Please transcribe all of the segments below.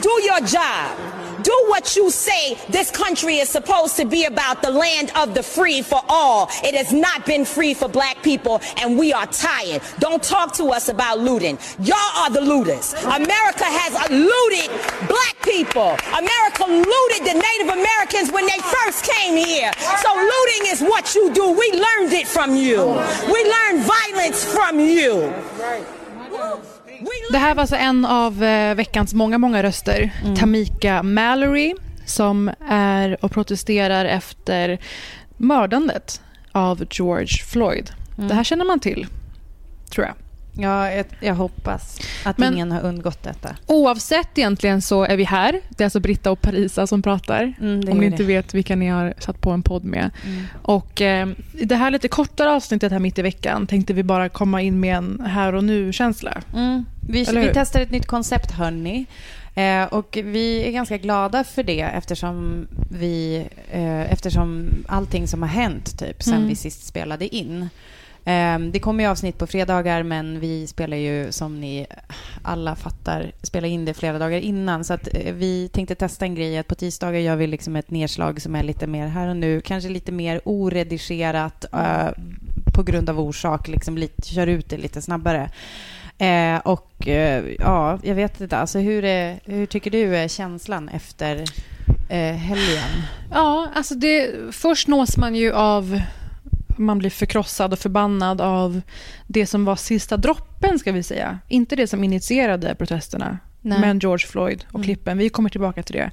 Do your job. Do what you say this country is supposed to be about the land of the free for all. It has not been free for black people, and we are tired. Don't talk to us about looting. Y'all are the looters. America has looted black people. America looted the Native Americans when they first came here. So looting is what you do. We learned it from you. We learned violence from you. Det här var alltså en av eh, veckans många, många röster. Mm. Tamika Mallory som är och protesterar efter mördandet av George Floyd. Mm. Det här känner man till, tror jag. Ja, jag, jag hoppas att Men- ingen har undgått detta. Oavsett egentligen så är vi här. Det är alltså Britta och Parisa som pratar. Mm, om ni inte det. vet vilka ni har satt på en podd med. Mm. Och eh, i det här lite kortare avsnittet här mitt i veckan tänkte vi bara komma in med en här och nu-känsla. Mm. Vi, vi testar ett nytt koncept, hörni. Eh, och vi är ganska glada för det eftersom, vi, eh, eftersom allting som har hänt typ sen Mm. vi sist spelade in. Eh, det kommer ju avsnitt på fredagar men vi spelar ju som ni alla fattar spela in det flera dagar innan. Så att eh, vi tänkte testa en grej att på tisdagar gör vi liksom ett nedslag som är lite mer här och nu. Kanske lite mer oredigerat eh, på grund av orsak. Liksom lite, kör ut det lite snabbare. Eh, och eh, ja, jag vet inte. Alltså, hur, är, hur tycker du är känslan efter eh, helgen? Ja, alltså det, först nås man ju av... Man blir förkrossad och förbannad av det som var sista droppen, ska vi säga. Inte det som initierade protesterna, Nej. men George Floyd och Mm. klippen. Vi kommer tillbaka till det.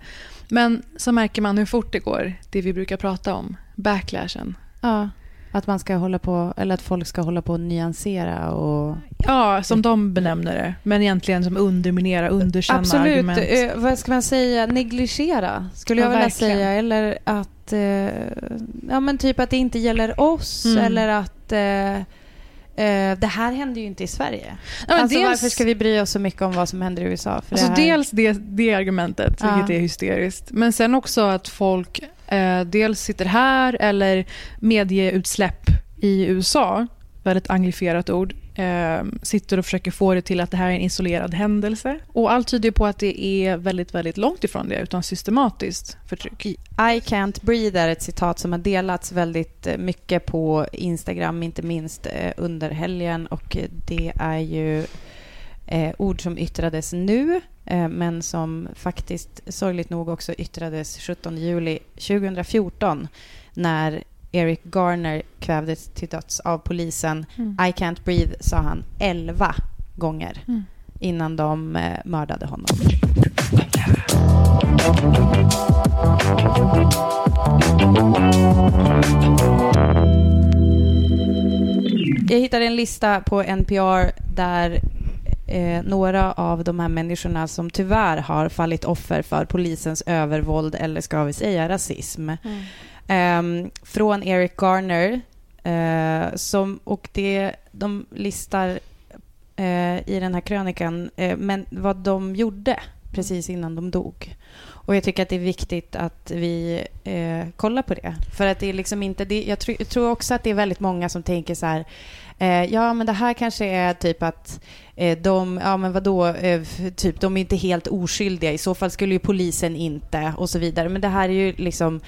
Men så märker man hur fort det går, det vi brukar prata om. Backlashen. Ja, att man ska hålla på, eller att folk ska hålla på och nyansera och... Ja, som de benämner det. Men egentligen som underminera, underkänna Absolut. argument. Eh, vad ska man säga? Negligera, skulle Ja, jag vilja verkligen. säga. Eller att... Eh, ja, men typ att det inte gäller oss. Mm. Eller att... Eh, det här händer ju inte i Sverige. Ja, alltså, dels- Varför ska vi bry oss så mycket om vad som händer i USA? För Alltså det här... dels det, det argumentet, Ja. vilket är hysteriskt. Men sen också att folk eh, dels sitter här eller medieutsläpp i USA, väldigt anglifierat ord, eh, sitter och försöker få det till att det här är en isolerad händelse. Och allt tyder på att det är väldigt, väldigt långt ifrån det, utan systematiskt förtryck. I can't breathe är ett citat som har delats väldigt eh, mycket på Instagram, inte minst eh, under helgen. Och eh, det är ju eh, ord som yttrades nu, eh, men som faktiskt sorgligt nog också yttrades 17 juli 2014 när Eric Garner kvävdes till döds av polisen. Mm. I can't breathe, sa han 11 gånger Mm. innan de eh, mördade honom. Jag hittade en lista på NPR där eh, några av de här människorna som tyvärr har fallit offer för polisens övervåld eller ska vi säga rasism. Ehm, Ehm, från Eric Garner. eh, som, och det, de listar eh, i den här krönikan eh, men vad de gjorde precis innan de dog. Och jag tycker att det är viktigt att vi eh, kollar på det. För att det är liksom inte... Det, jag, tr- jag tror också att det är väldigt många som tänker så här... Eh, ja, men det här kanske är typ att eh, de... Ja, men vadå? Eh, typ, de är inte helt oskyldiga. I så fall skulle ju polisen inte och så vidare. Men det här är ju liksom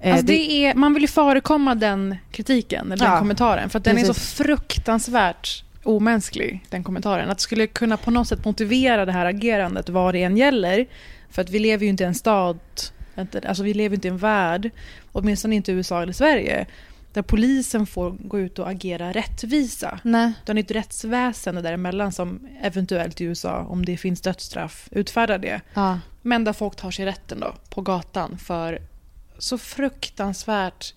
eh, Alltså det är, man vill ju förekomma den kritiken, eller den Ja, kommentaren, för att den är så precis. fruktansvärt omänsklig, den kommentaren. Att det skulle kunna på något sätt motivera det här agerandet vad det än gäller. För att vi lever ju inte i en stad, inte- alltså vi lever inte i en värld, åtminstone inte i USA eller Sverige, där polisen får gå ut och agera rättvisa. Nej. Det är ett rättsväsende däremellan som eventuellt i USA, om det finns dödsstraff, utfärdar det. Ja. Men där folk tar sig rätten då, på gatan för så fruktansvärt,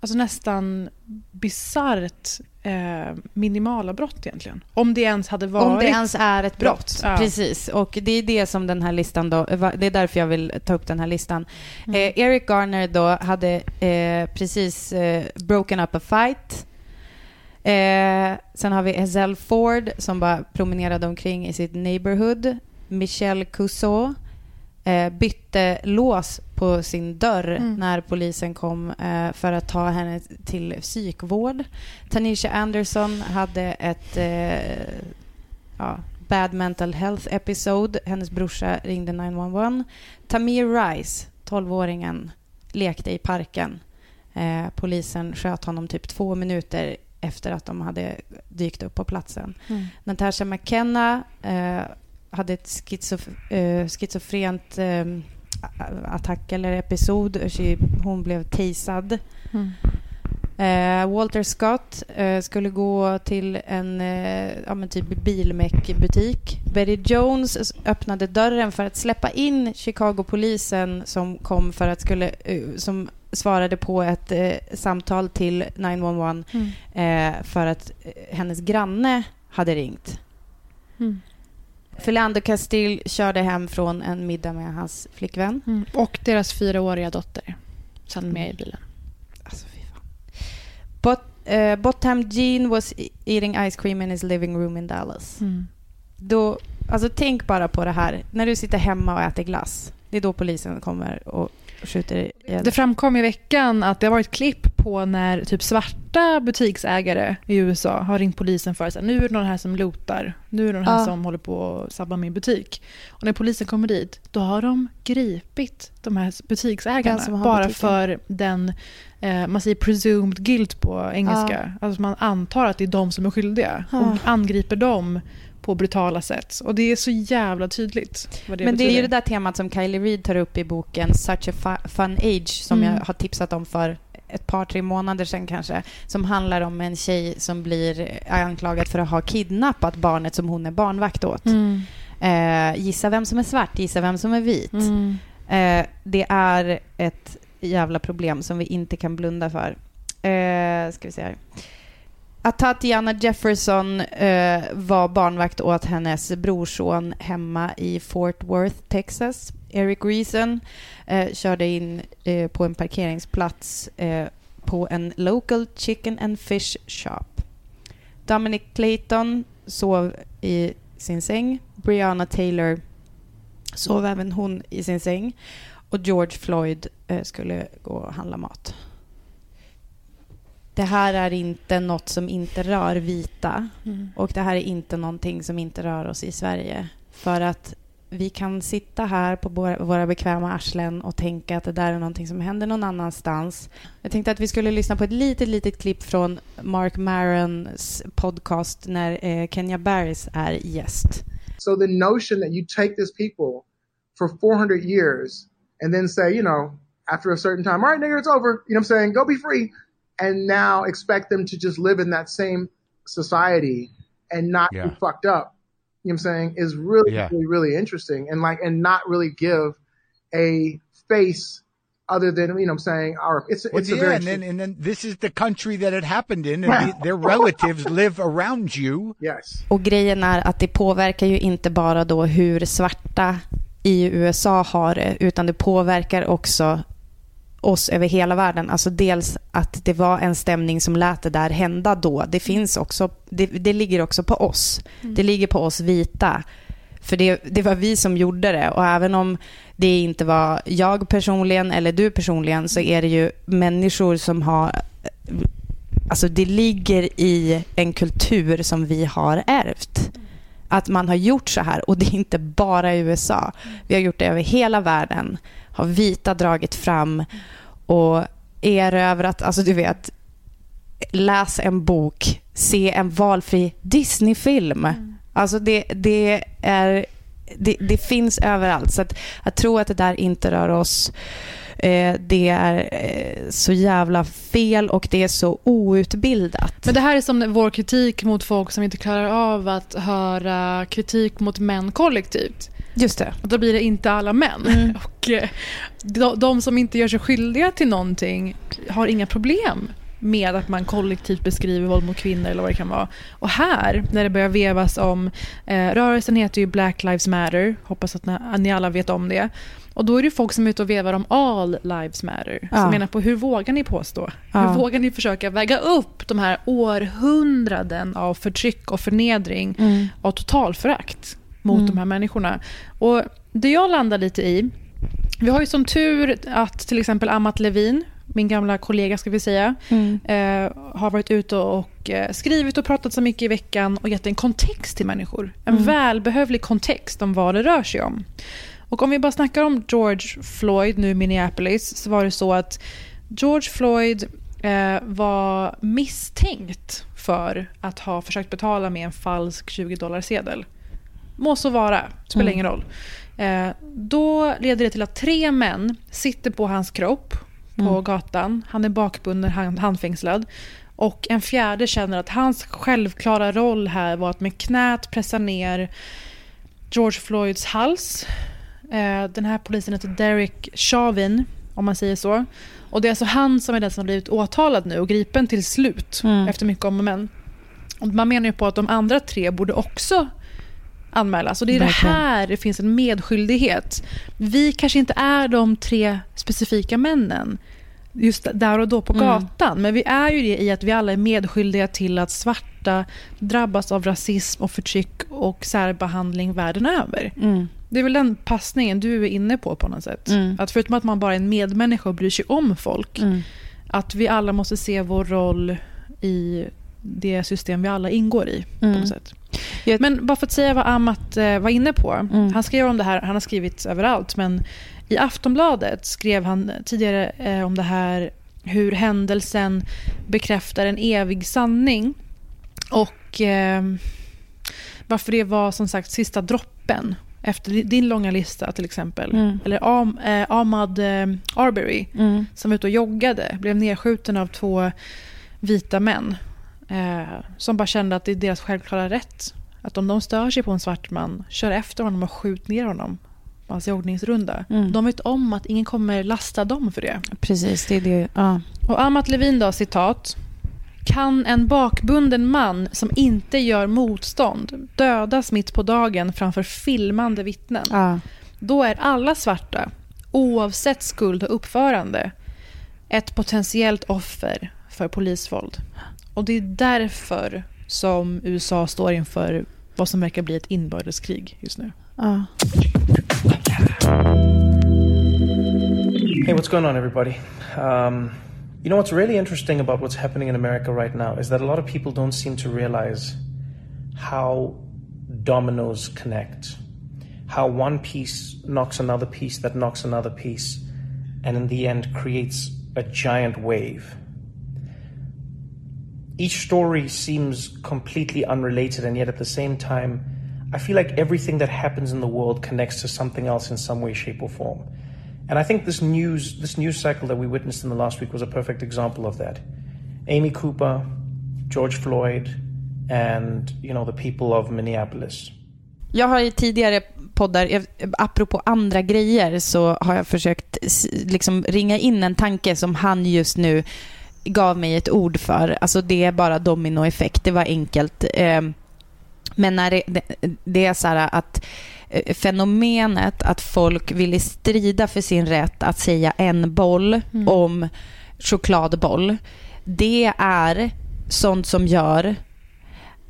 alltså nästan bisarrt eh, minimala brott egentligen. Om det ens hade varit... Om det ens är ett brott. brott, ja. Precis. Och det är det som den här listan då, det är därför jag vill ta upp den här listan. Mm. Eh, Eric Garner då hade eh, precis eh, broken up a fight. Eh, sen har vi Ezell Ford som bara promenerade omkring i sitt neighborhood. Michelle Cusseau eh, bytte lås på sin dörr Mm. när polisen kom eh, för att ta henne till psykvård. Tanisha Anderson hade ett eh, ja, bad mental health episode. Hennes brorsa ringde 911. Tamir Rice, 12-åringen, lekte i parken. Eh, polisen sköt honom typ två minuter efter att de hade dykt upp på platsen. Mm. Natasha McKenna eh, hade ett schizof- eh, schizofrent eh, attack eller episod. Hon blev tasad. Mm. Eh, Walter Scott eh, skulle gå till en eh, ja, typ bilmäckbutik. Betty Jones öppnade dörren för att släppa in Chicago-polisen som kom för att skulle, eh, som svarade på ett eh, samtal till 911 Mm. eh, för att hennes granne hade ringt. Mm. Philando Castile körde hem från en middag med hans flickvän. Mm. Och deras fyraåriga dotter satt med i bilen. Alltså, fy fan. But, uh, Botham Jean was e- eating ice cream in his living room in Dallas. Mm. Då, alltså tänk bara på det här. När du sitter hemma och äter glass. Det är då polisen kommer och skjuter ihjäl Det framkom i veckan att det har varit klipp på när typ svarta butiksägare i USA har ringt polisen för att nu är det någon här som lotar. Nu är det någon här Ja. som håller på att sabba min butik. Och när polisen kommer dit, då har de gripit de här butiksägarna. Bara butiken. för den, eh, man säger presumed guilt på engelska. Alltså man antar att det är de som är skyldiga. Ja. Och angriper dem på brutala sätt. Och det är så jävla tydligt vad det Men det betyder. är ju det där temat som Kylie Reid tar upp i boken Such a fu- fun age som Mm. jag har tipsat om för ett par, tre månader sedan kanske. Som handlar om en tjej som blir anklagad för att ha kidnappat barnet som hon är barnvakt åt. Mm. Eh, gissa vem som är svart, gissa vem som är vit. Mm. Eh, det är ett jävla problem som vi inte kan blunda för. Eh, ska vi se här. Att Tatiana Jefferson eh, var barnvakt åt hennes brorson hemma i Fort Worth, Texas. Eric Reason eh, körde in eh, på en parkeringsplats eh, på en local chicken and fish shop. Dominic Clayton sov i sin säng. Brianna Taylor sov även hon i sin säng. Och George Floyd eh, skulle gå och handla mat. Det här är inte något som inte rör vita. Mm. Och det här är inte någonting som inte rör oss i Sverige. För att vi kan sitta här på våra, bekväma arslen och tänka att det där är någonting som händer någon annanstans. Jag tänkte att vi skulle lyssna på ett litet, litet klipp från Mark Marons podcast när eh, Kenya Barris är gäst. So the notion that you take this people for 400 years and then say, you know, after a certain time, all right, nigga, it's over. You know what I'm saying? Go be free. And now expect them to just live in that same society and not Yeah. be fucked up. You know what I'm saying? Is really, Yeah. really, really interesting and like, and not really give a face other than, you know what I'm saying? Our, it's, Well, it's a very, and then and then this is the country that it happened in, and the, their relatives live around you. yes. Och grejen är att det påverkar ju inte bara då hur svarta i USA har det, utan det påverkar också oss över hela världen. Alltså dels att det var en stämning som lät det där hända då. Det finns också, det, det ligger också på oss. Det ligger på oss vita. För det, det var vi som gjorde det och även om det inte var jag personligen eller du personligen så är det ju människor som har Alltså det ligger i en kultur som vi har ärvt. Att man har gjort så här och det är inte bara i USA. Vi har gjort det över hela världen. Har vita dragit fram och erövrat, alltså du vet, läs en bok, se en valfri Disney-film. Alltså det, det är det, det finns överallt. Så att, att tro att det där inte rör oss, det är eh, så jävla fel och det är så outbildat. Men det här är som vår kritik mot folk som inte klarar av att höra kritik mot män kollektivt. Just det. Och då blir det inte alla män. Mm. Och eh, de, de som inte gör sig skyldiga till någonting har inga problem med att man kollektivt beskriver våld mot kvinnor eller vad det kan vara. Och här, när det börjar vevas om, eh, rörelsen heter ju Black Lives Matter, hoppas att ni, alla vet om det. Och då är det folk som är ute och vevar om all lives matter. Ja. Som menar på hur vågar ni påstå? Ja. Hur vågar ni försöka väga upp de här århundraden av förtryck och förnedring Mm. och totalförakt mot de här människorna? Och det jag landar lite i, vi har ju som tur att till exempel Amat Levin, min gamla kollega ska vi säga, Mm. eh, har varit ute och eh, skrivit och pratat så mycket i veckan och gett en kontext till människor. En välbehövlig kontext om vad det rör sig om. Och om vi bara snackar om George Floyd nu i Minneapolis så var det så att George Floyd eh, var misstänkt för att ha försökt betala med en falsk 20 dollar sedel. Må så vara, spelar Mm. ingen roll. Eh, då leder det till att tre män sitter på hans kropp på Mm. gatan. Han är bakbunden, hand, handfängslad. Och en fjärde känner att hans självklara roll här var att med knät pressa ner George Floyds hals. Eh, den här polisen heter Derek Chauvin, om man säger så. Och det är alltså han som är den som har blivit åtalad nu och gripen till slut Mm. efter mycket om och men. Man menar ju på att de andra tre borde också anmälas. Och det är Verkligen. det här det finns en medskyldighet. Vi kanske inte är de tre specifika männen just där och då på Mm. gatan. Men vi är ju det i att vi alla är medskyldiga till att svarta drabbas av rasism och förtryck och särbehandling världen över. Mm. Det är väl den passningen du är inne på på något sätt. Mm. Att förutom att man bara är en medmänniska och bryr sig om folk, Mm. att vi alla måste se vår roll i det system vi alla ingår i. på Mm. något sätt. Men bara för att säga vad Amat eh, var inne på. Mm. Han skrev om det här, han har skrivit överallt, men i Aftonbladet skrev han tidigare eh, om det här hur händelsen bekräftar en evig sanning. Och eh, varför det var som sagt sista droppen efter di- din långa lista till exempel. Mm. Eller Am, eh, Ahmad eh, Arbery Mm. som var ute och joggade, blev nedskjuten av två vita män. Eh, som bara kände att det är deras självklara rätt. Att om de stör sig på en svart man, kör efter honom och skjut ner honom på hans joggningsrunda. Mm. De vet om att ingen kommer lasta dem för det. Precis, det är det. Ja. Och Amat Levin då, citat. Kan en bakbunden man som inte gör motstånd dödas mitt på dagen framför filmande vittnen? Ja. Då är alla svarta, oavsett skuld och uppförande, ett potentiellt offer för polisvåld. Och det är därför som USA står inför vad som verkar bli ett inbördeskrig just nu. Ja. Hey, what's going on, everybody? Um, you know what's really interesting about what's happening in America right now is that a lot of people don't seem to realize how dominoes connect, how one piece knocks another piece that knocks another piece, and in the end creates a giant wave. Each story seems completely unrelated, and yet at the same time, I feel like everything that happens in the world connects to something else in some way, shape, or form. And I think this news, this news cycle that we witnessed in the last week was a perfect example of that. Amy Cooper, George Floyd, and you know the people of Minneapolis. Jag har i tidigare poddar, jag- apropå andra grejer, så har jag försökt liksom ringa in en tanke som han just nu gav mig ett ord för. Alltså det är bara dominoeffekt, det var enkelt. Eh, Men när det, det, det är så här att eh, fenomenet att folk ville strida för sin rätt att säga en boll om chokladboll, det är sånt som gör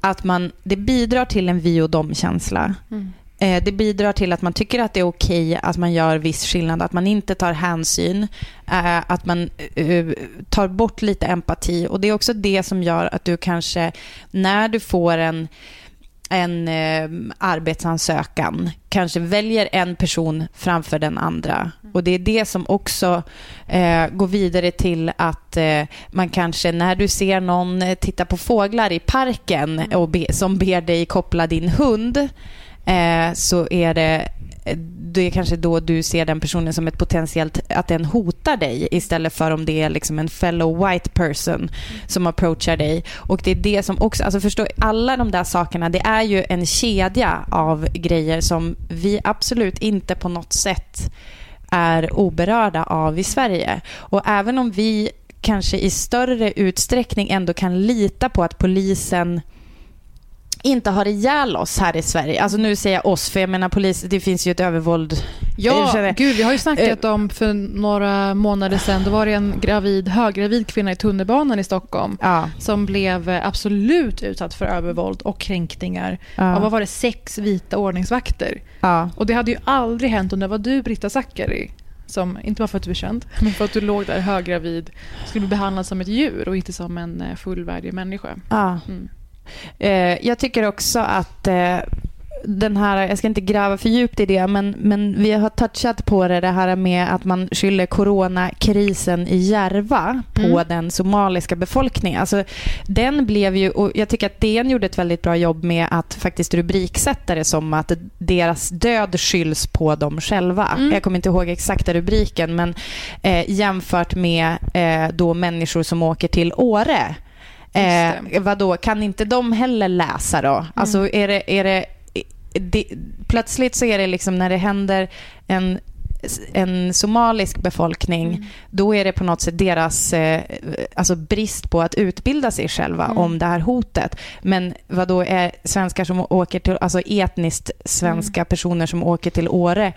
att man, det bidrar till en vi och dom-känsla. Eh, Det bidrar till att man tycker att det är okej att man gör viss skillnad, att man inte tar hänsyn, eh, att man eh, tar bort lite empati. Och det är också det som gör att du kanske, när du får en en eh, arbetsansökan kanske väljer en person framför den andra. Och det är det som också eh, går vidare till att eh, man kanske när du ser någon eh, titta på fåglar i parken och be, som ber dig koppla din hund eh, så är det det är kanske då du ser den personen som ett potentiellt, att den hotar dig istället för om det är liksom en fellow white person som approachar dig. Och det är det som också, alltså förstå, alla de där sakerna, det är ju en kedja av grejer som vi absolut inte på något sätt är oberörda av i Sverige. Och även om vi kanske i större utsträckning ändå kan lita på att polisen inte har ihjäl oss här i Sverige. Alltså nu säger jag oss, för jag menar polis, det finns ju ett övervåld. Ja, gud, vi har ju snackat om för några månader sedan, då var det en gravid, höggravid kvinna i tunnelbanan i Stockholm Ja. som blev absolut utsatt för övervåld och kränkningar Ja. av, vad var det, sex vita ordningsvakter. Ja. Och det hade ju aldrig hänt om det var du, Britta Zackari, som, inte bara för att du är känd, men för att du låg där höggravid, skulle bli behandlad som ett djur och inte som en eh, fullvärdig människa. Ja. Mm. Eh, jag tycker också att eh, den här, jag ska inte gräva för djupt i det, men, men vi har touchat på det, det här med att man skyller coronakrisen i Järva på Mm. den somaliska befolkningen. Alltså, den blev ju, och jag tycker att DN gjorde ett väldigt bra jobb med att faktiskt rubriksätta det som att deras död skylls på dem själva. Mm. Jag kommer inte ihåg exakta rubriken, men eh, jämfört med eh, då människor som åker till Åre. Eh, vadå, kan inte de heller läsa då? Alltså är det, är det, det, plötsligt så är det liksom när det händer en, en somalisk befolkning, då är det på något sätt deras eh, alltså brist på att utbilda sig själva om det här hotet. Men vad då är svenskar som åker till, alltså etniskt svenska personer som åker till Åre,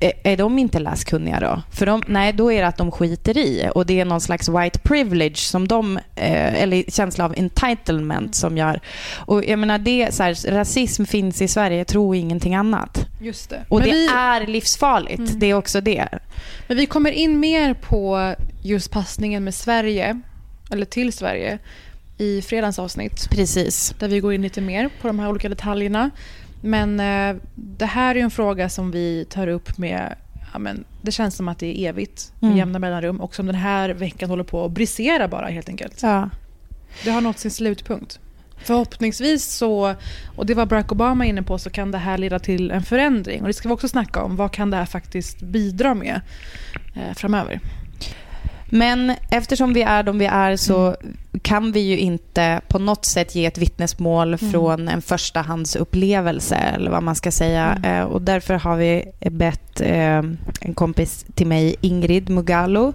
är, är de inte läskunniga då? För de, nej, då är det att de skiter i och det är någon slags white privilege som de, eh, eller känsla av entitlement som gör. Och jag menar, det, så här, rasism finns i Sverige, tro ingenting annat. Just det. Och Men det vi- är livsfarligt, det är också det. Men vi kommer in mer på just passningen med Sverige, eller till Sverige, i fredagens avsnitt. Precis. Där vi går in lite mer på de här olika detaljerna. Men eh, det här är en fråga som vi tar upp med Ja, men det känns som att det är evigt med Mm. jämna mellanrum och som den här veckan håller på att brisera bara helt enkelt. Ja. Det har nått sin slutpunkt. Förhoppningsvis så, och det var Barack Obama inne på, så kan det här leda till en förändring. Och det ska vi också snacka om. Vad kan det här faktiskt bidra med eh, framöver? Men eftersom vi är de vi är så kan vi ju inte på något sätt ge ett vittnesmål från en förstahandsupplevelse eller vad man ska säga. Eh, och därför har vi bett eh, en kompis till mig, Ingrid Mugalo,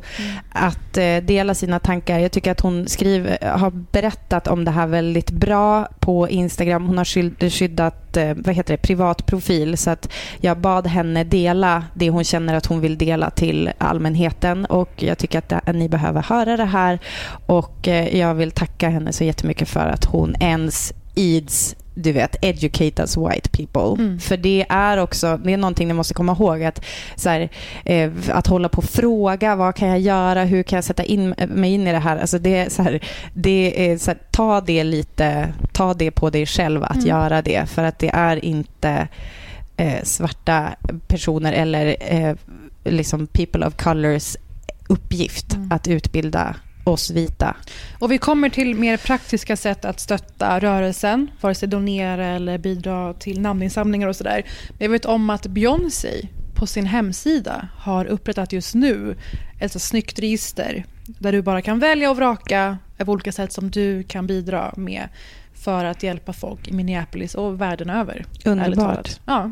att eh, dela sina tankar. Jag tycker att hon skriver, har berättat om det här väldigt bra på Instagram. Hon har skyddat eh, vad heter det, privat profil. Så att jag bad henne dela det hon känner att hon vill dela till allmänheten. Och jag tycker att, det, ni behöver höra det här. Och eh, jag vill tacka henne så jättemycket för att hon ens ids du vet, educate us white people. Mm. För det är också, det är någonting ni måste komma ihåg att så här, eh, att hålla på och fråga vad kan jag göra, hur kan jag sätta in mig in i det här. Alltså det är så här, det är så här, ta det lite, ta det på dig själv att Mm. göra det för att det är inte eh, svarta personer eller eh, liksom people of colors uppgift Mm. att utbilda oss vita. Och vi kommer till mer praktiska sätt att stötta rörelsen, vare sig donera eller bidra till namninsamlingar och sådär. Men jag vet om att Beyoncé på sin hemsida har upprättat just nu ett så snyggt register där du bara kan välja och vraka av olika sätt som du kan bidra med för att hjälpa folk i Minneapolis och världen över. Underbart. Ja.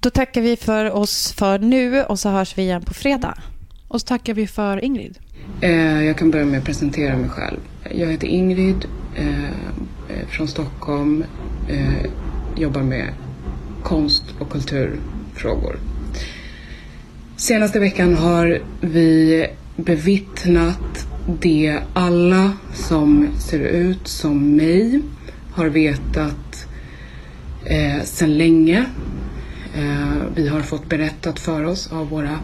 Då tackar vi för oss för nu och så hörs vi igen på fredag. Och så tackar vi för Ingrid. Eh, jag kan börja med att presentera mig själv. Jag heter Ingrid eh, från Stockholm. Eh, jobbar med konst och kulturfrågor. Senaste veckan har vi bevittnat det alla som ser ut som mig har vetat eh, sedan länge. Eh, vi har fått berättat för oss av våra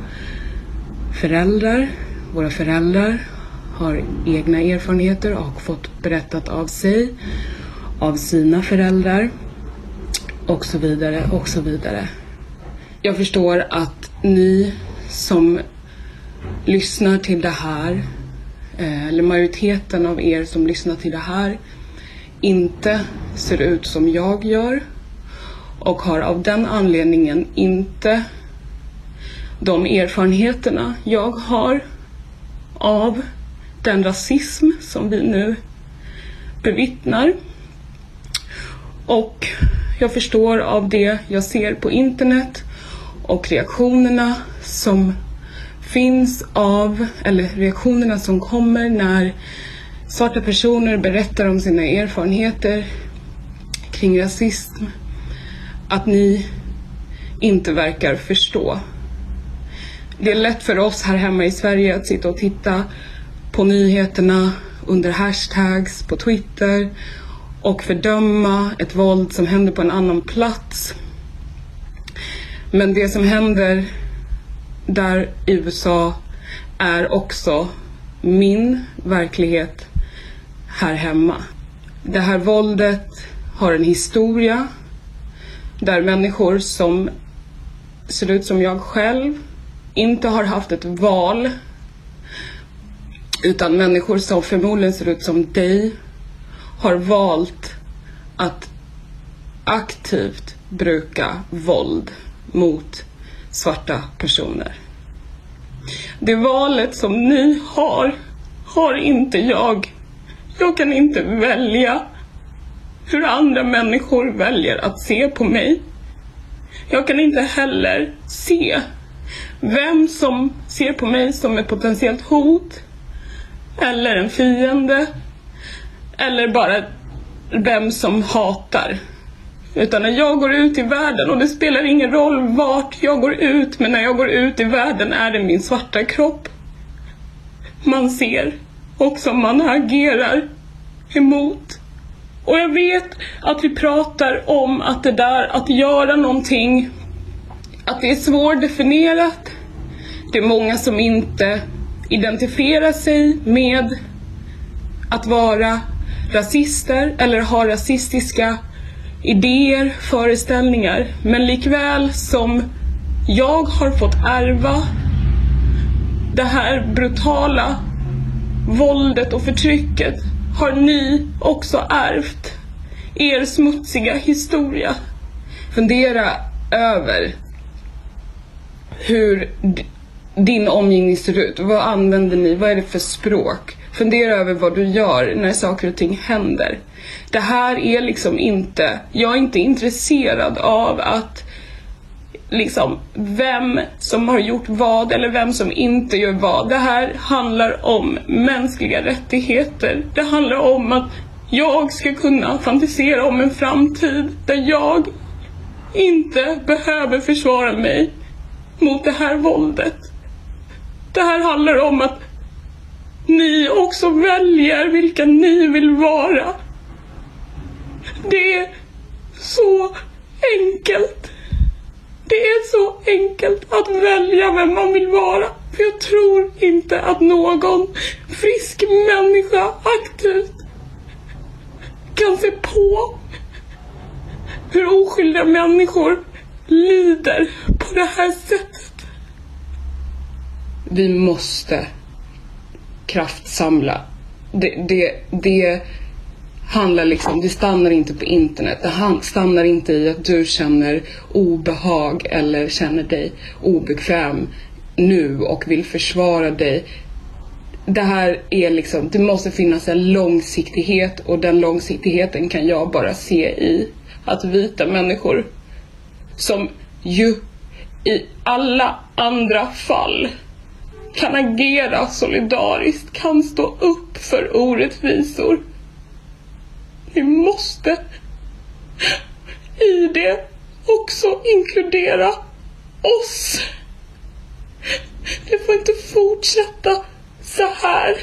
föräldrar. Våra föräldrar har egna erfarenheter och har fått berättat av sig, av sina föräldrar och så vidare och så vidare. Jag förstår att ni som lyssnar till det här, eh, eller majoriteten av er som lyssnar till det här, inte ser ut som jag gör och har av den anledningen inte de erfarenheterna jag har av den rasism som vi nu bevittnar. Och jag förstår av det jag ser på internet och reaktionerna som finns av, eller reaktionerna som kommer när svarta personer berättar om sina erfarenheter kring rasism, att ni inte verkar förstå. Det är lätt för oss här hemma i Sverige att sitta och titta på nyheterna under hashtags på Twitter och fördöma ett våld som händer på en annan plats. Men det som händer där i USA är också min verklighet här hemma. Det här våldet har en historia där människor som ser ut som jag själv inte har haft ett val utan människor som förmodligen ser ut som dig har valt att aktivt bruka våld mot svarta personer. Det valet som ni har, har inte jag. Jag kan inte välja hur andra människor väljer att se på mig. Jag kan inte heller se vem som ser på mig som ett potentiellt hot eller en fiende eller bara vem som hatar. Utan när jag går ut i världen, och det spelar ingen roll vart jag går ut, men när jag går ut i världen är det min svarta kropp man ser och som man agerar emot. Och jag vet att vi pratar om att det där att göra någonting, att det är svårdefinierat. Det är många som inte identifierar sig med att vara rasister eller ha rasistiska idéer, föreställningar. Men likväl som jag har fått ärva det här brutala våldet och förtrycket har ni också ärvt er smutsiga historia. Fundera över hur din omgivning ser ut. Vad använder ni? Vad är det för språk? Fundera över vad du gör när saker och ting händer. Det här är liksom inte, jag är inte intresserad av att liksom vem som har gjort vad eller vem som inte gör vad. Det här handlar om mänskliga rättigheter. Det handlar om att jag ska kunna fantisera om en framtid där jag inte behöver försvara mig mot det här våldet. Det här handlar om att ni också väljer vilka ni vill vara. Det är så enkelt. Det är så enkelt att välja vem man vill vara. För jag tror inte att någon frisk människa aktivt kan se på hur oskyldiga människor lider på det här sättet. Vi måste kraftsamla. Det, det, det handlar liksom, det stannar inte på internet. Det stannar inte i att du känner obehag eller känner dig obekväm nu och vill försvara dig. Det här är liksom, det måste finnas en långsiktighet och den långsiktigheten kan jag bara se i att vita människor som ju i alla andra fall kan agera solidariskt, kan stå upp för orättvisor. Vi måste i det också inkludera oss. Det får inte fortsätta så här.